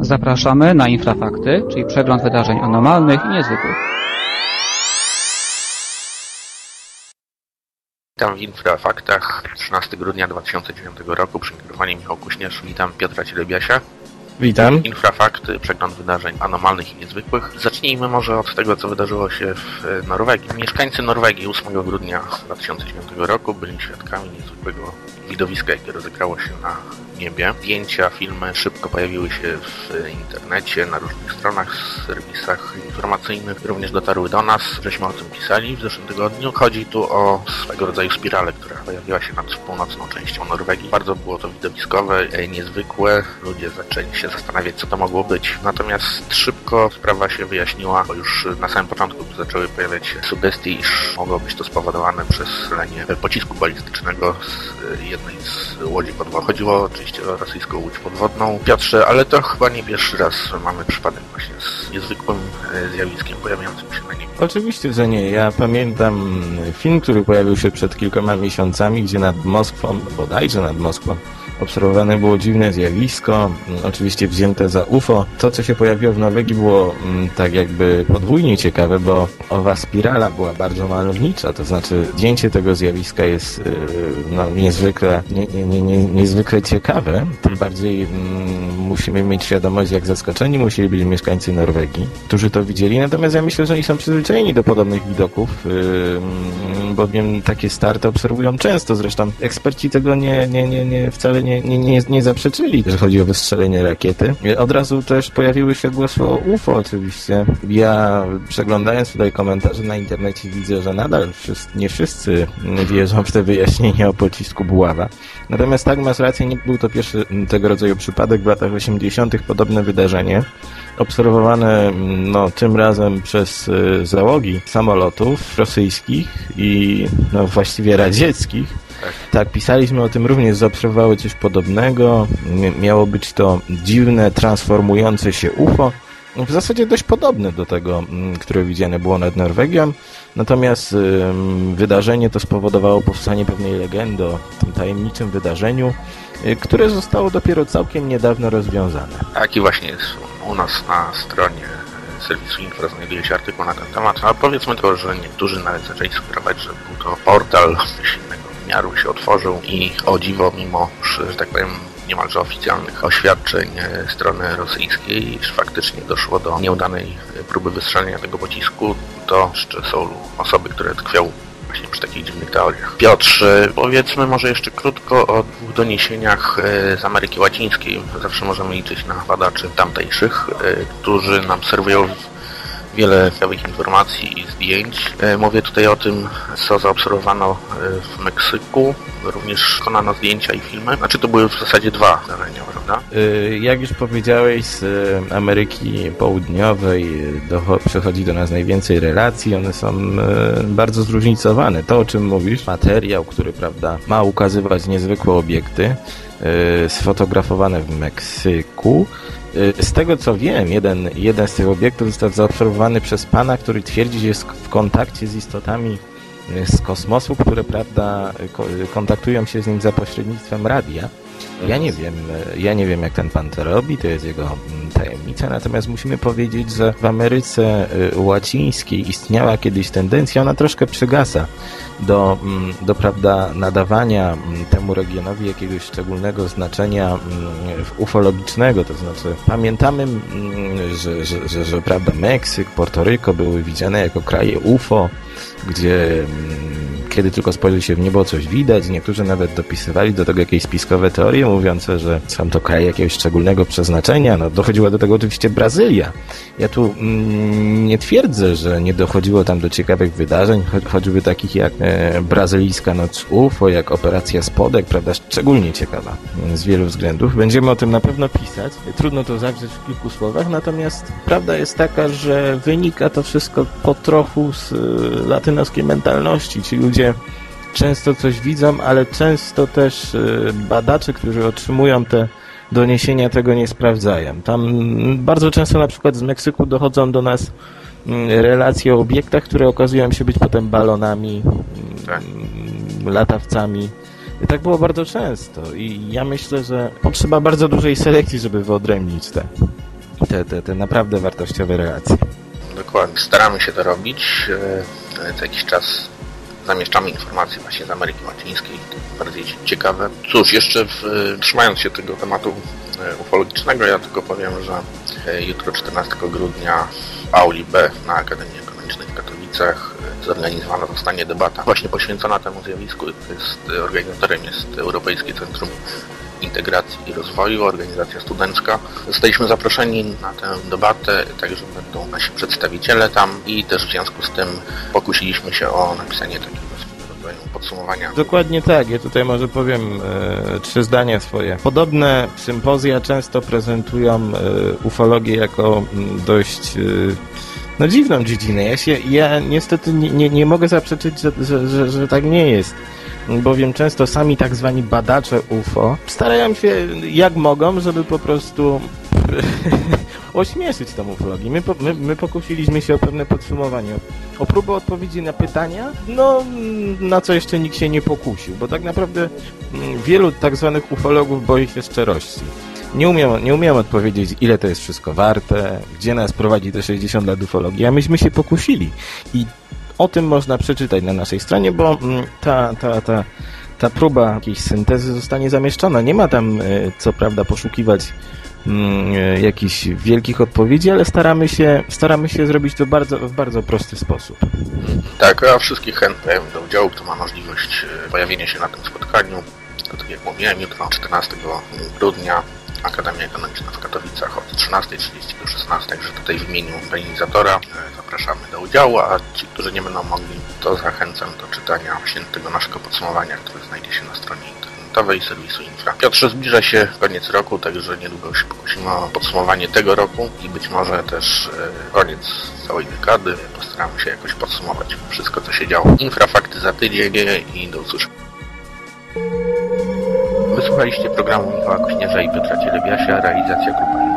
Zapraszamy na Infrafakty, czyli przegląd wydarzeń anormalnych i niezwykłych. Witam w Infrafaktach 13 grudnia 2009 roku przy mikrofonie Michał Kuśnierz. Witam Piotra Cielebiasia. Witam. Infrafakty, przegląd wydarzeń anormalnych i niezwykłych. Zacznijmy może od tego, co wydarzyło się w Norwegii. Mieszkańcy Norwegii 8 grudnia 2009 roku byli świadkami niezwykłego widowiska, jakie rozegrało się na niebie. Zdjęcia, filmy szybko pojawiły się w internecie, na różnych stronach, serwisach informacyjnych. Również dotarły do nas, żeśmy o tym pisali w zeszłym tygodniu. Chodzi tu o swego rodzaju spiralę, która pojawiła się nad północną częścią Norwegii. Bardzo było to widowiskowe, niezwykłe. Ludzie zaczęli się zastanawiać, co to mogło być. Natomiast szybko sprawa się wyjaśniła, bo już na samym początku zaczęły pojawiać się sugestie, iż mogło być to spowodowane przez strzelenie pocisku balistycznego z jednej z łodzi podwodnych. Chodziło o rosyjską łódź podwodną. Piotrze, ale to chyba nie pierwszy raz mamy przypadek właśnie z niezwykłym zjawiskiem pojawiającym się na niebie. Oczywiście, że nie. Ja pamiętam film, który pojawił się przed kilkoma miesiącami, gdzie nad Moskwą, bodajże nad Moskwą, obserwowane było dziwne zjawisko, oczywiście wzięte za UFO. To, co się pojawiło w Norwegii było tak jakby podwójnie ciekawe, bo owa spirala była bardzo malownicza, to znaczy zdjęcie tego zjawiska jest no, niezwykle, nie, nie, nie, niezwykle ciekawe, tym bardziej mm, musimy mieć świadomość, jak zaskoczeni musieli być mieszkańcy Norwegii, którzy to widzieli, natomiast ja myślę, że oni są przyzwyczajeni do podobnych widoków, yy, bowiem takie starty obserwują często, zresztą eksperci tego nie, nie, nie, nie wcale nie, nie, nie, nie zaprzeczyli, że chodzi o wystrzelenie rakiety. Od razu też pojawiły się głosy o UFO oczywiście. Ja przeglądając tutaj komentarze na internecie widzę, że nadal wszyscy, nie wszyscy wierzą w te wyjaśnienia o pocisku Buława. Natomiast tak, masz rację, nie był to pierwszy tego rodzaju przypadek. W latach 80. podobne wydarzenie obserwowane no, tym razem przez y, załogi samolotów rosyjskich i no, właściwie radzieckich. Tak. tak, pisaliśmy o tym również, zaobserwowały coś podobnego. Miało być to dziwne, transformujące się UFO. W zasadzie dość podobne do tego, które widziane było nad Norwegią. Natomiast wydarzenie to spowodowało powstanie pewnej legendy o tym tajemniczym wydarzeniu, y, które zostało dopiero całkiem niedawno rozwiązane. Tak i właśnie jest u nas na stronie serwisu Infra znajduje się artykuł na ten temat, ale powiedzmy to, że niektórzy nawet zaczęli sugerować, że był to portal innego wymiaru się otworzył i o dziwo, mimo, że tak powiem, niemalże oficjalnych oświadczeń strony rosyjskiej, iż faktycznie doszło do nieudanej próby wystrzelenia tego pocisku, to jeszcze są osoby, które tkwią właśnie przy takich dziwnych teoriach. Piotr, powiedzmy może jeszcze krótko o dwóch doniesieniach z Ameryki Łacińskiej. Zawsze możemy liczyć na badaczy tamtejszych, którzy nam serwują wiele ciekawych informacji i zdjęć. Mówię tutaj o tym, co zaobserwowano w Meksyku. Również konano zdjęcia i filmy. Znaczy to były w zasadzie dwa zdarzenia, prawda? Jak już powiedziałeś, z Ameryki Południowej przychodzi do nas najwięcej relacji. One są bardzo zróżnicowane. To, o czym mówisz, materiał, który prawda, ma ukazywać niezwykłe obiekty, sfotografowane w Meksyku. Z tego co wiem, jeden, jeden z tych obiektów został zaobserwowany przez pana, który twierdzi, że jest w kontakcie z istotami z kosmosu, które prawda kontaktują się z nim za pośrednictwem radia. Ja nie wiem, ja nie wiem jak ten pan to robi, to jest jego tajemnica, natomiast musimy powiedzieć, że w Ameryce Łacińskiej istniała kiedyś tendencja, ona troszkę przygasa do, do prawda, nadawania temu regionowi jakiegoś szczególnego znaczenia ufologicznego, to znaczy pamiętamy, że, że, że, że prawda, Meksyk, Portoryko były widziane jako kraje UFO, gdzie kiedy tylko spojrzy się w niebo, coś widać. Niektórzy nawet dopisywali do tego jakieś spiskowe teorie mówiące, że są to kraje jakiegoś szczególnego przeznaczenia. No, dochodziła do tego oczywiście Brazylia. Ja tu mm, nie twierdzę, że nie dochodziło tam do ciekawych wydarzeń, cho choćby takich jak e, brazylijska noc UFO, jak operacja Spodek, prawda, szczególnie ciekawa z wielu względów. Będziemy o tym na pewno pisać. Trudno to zawrzeć w kilku słowach, natomiast prawda jest taka, że wynika to wszystko po trochu z e, latynoskiej mentalności. Ci ludzie często coś widzą, ale często też badacze, którzy otrzymują te doniesienia, tego nie sprawdzają. Tam bardzo często na przykład z Meksyku dochodzą do nas relacje o obiektach, które okazują się być potem balonami, tak. latawcami I tak było bardzo często i ja myślę, że potrzeba bardzo dużej selekcji, żeby wyodrębnić te, te, te, te naprawdę wartościowe relacje. Dokładnie. Staramy się to robić. E, Co jakiś czas zamieszczamy informacje właśnie z Ameryki Łacińskiej, bardziej ciekawe. Cóż, jeszcze w, trzymając się tego tematu e, ufologicznego, ja tylko powiem, że e, jutro 14 grudnia w Auli B na Akademii Ekonomicznej w Katowicach e, zorganizowana zostanie debata właśnie poświęcona temu zjawisku. Jest, organizatorem jest Europejskie Centrum Integracji i Rozwoju, organizacja studencka. Zostaliśmy zaproszeni na tę debatę, także będą nasi przedstawiciele tam i też w związku z tym pokusiliśmy się o napisanie takiego podsumowania. Dokładnie tak. Ja tutaj może powiem e, trzy zdania swoje. Podobne sympozja często prezentują e, ufologię jako m, dość e, no dziwną dziedzinę. Ja się, ja niestety nie, nie, nie mogę zaprzeczyć, że, że, że, że tak nie jest. Bowiem często sami tak zwani badacze UFO starają się jak mogą, żeby po prostu ośmieszyć tą ufologię. My, my, my pokusiliśmy się o pewne podsumowanie, o próbę odpowiedzi na pytania, no na co jeszcze nikt się nie pokusił, bo tak naprawdę mm, wielu tak zwanych ufologów boi się szczerości. Nie umiem, nie umiem odpowiedzieć, ile to jest wszystko warte, gdzie nas prowadzi te 60 lat ufologii, a myśmy się pokusili. I o tym można przeczytać na naszej stronie, bo mm, ta, ta, ta, ta próba jakiejś syntezy zostanie zamieszczona. Nie ma tam, y, co prawda, poszukiwać mm, y, jakichś wielkich odpowiedzi, ale staramy się, staramy się zrobić to bardzo, w bardzo prosty sposób. Tak, a wszystkich chętnych do udziału, kto ma możliwość e, pojawienia się na tym spotkaniu, to tak jak mówiłem, jutro 14 grudnia Akademia Ekonomiczna w Katowicach od 13.30 do 16, także tutaj w imieniu organizatora e, zapraszamy do udziału, a ci, którzy nie będą mogli, to zachęcam do czytania właśnie tego naszego podsumowania, które znajdzie się na stronie internetowej serwisu Infra. Piotrze, zbliża się koniec roku, także niedługo się pokusimy o podsumowanie tego roku i być może też e, koniec całej dekady. Postaramy się jakoś podsumować wszystko, co się działo. Infrafakty za tydzień i do usłyszenia. Wysłuchaliście programu Michała Kośnierza i Piotra Cielebiasia, realizacja Infra.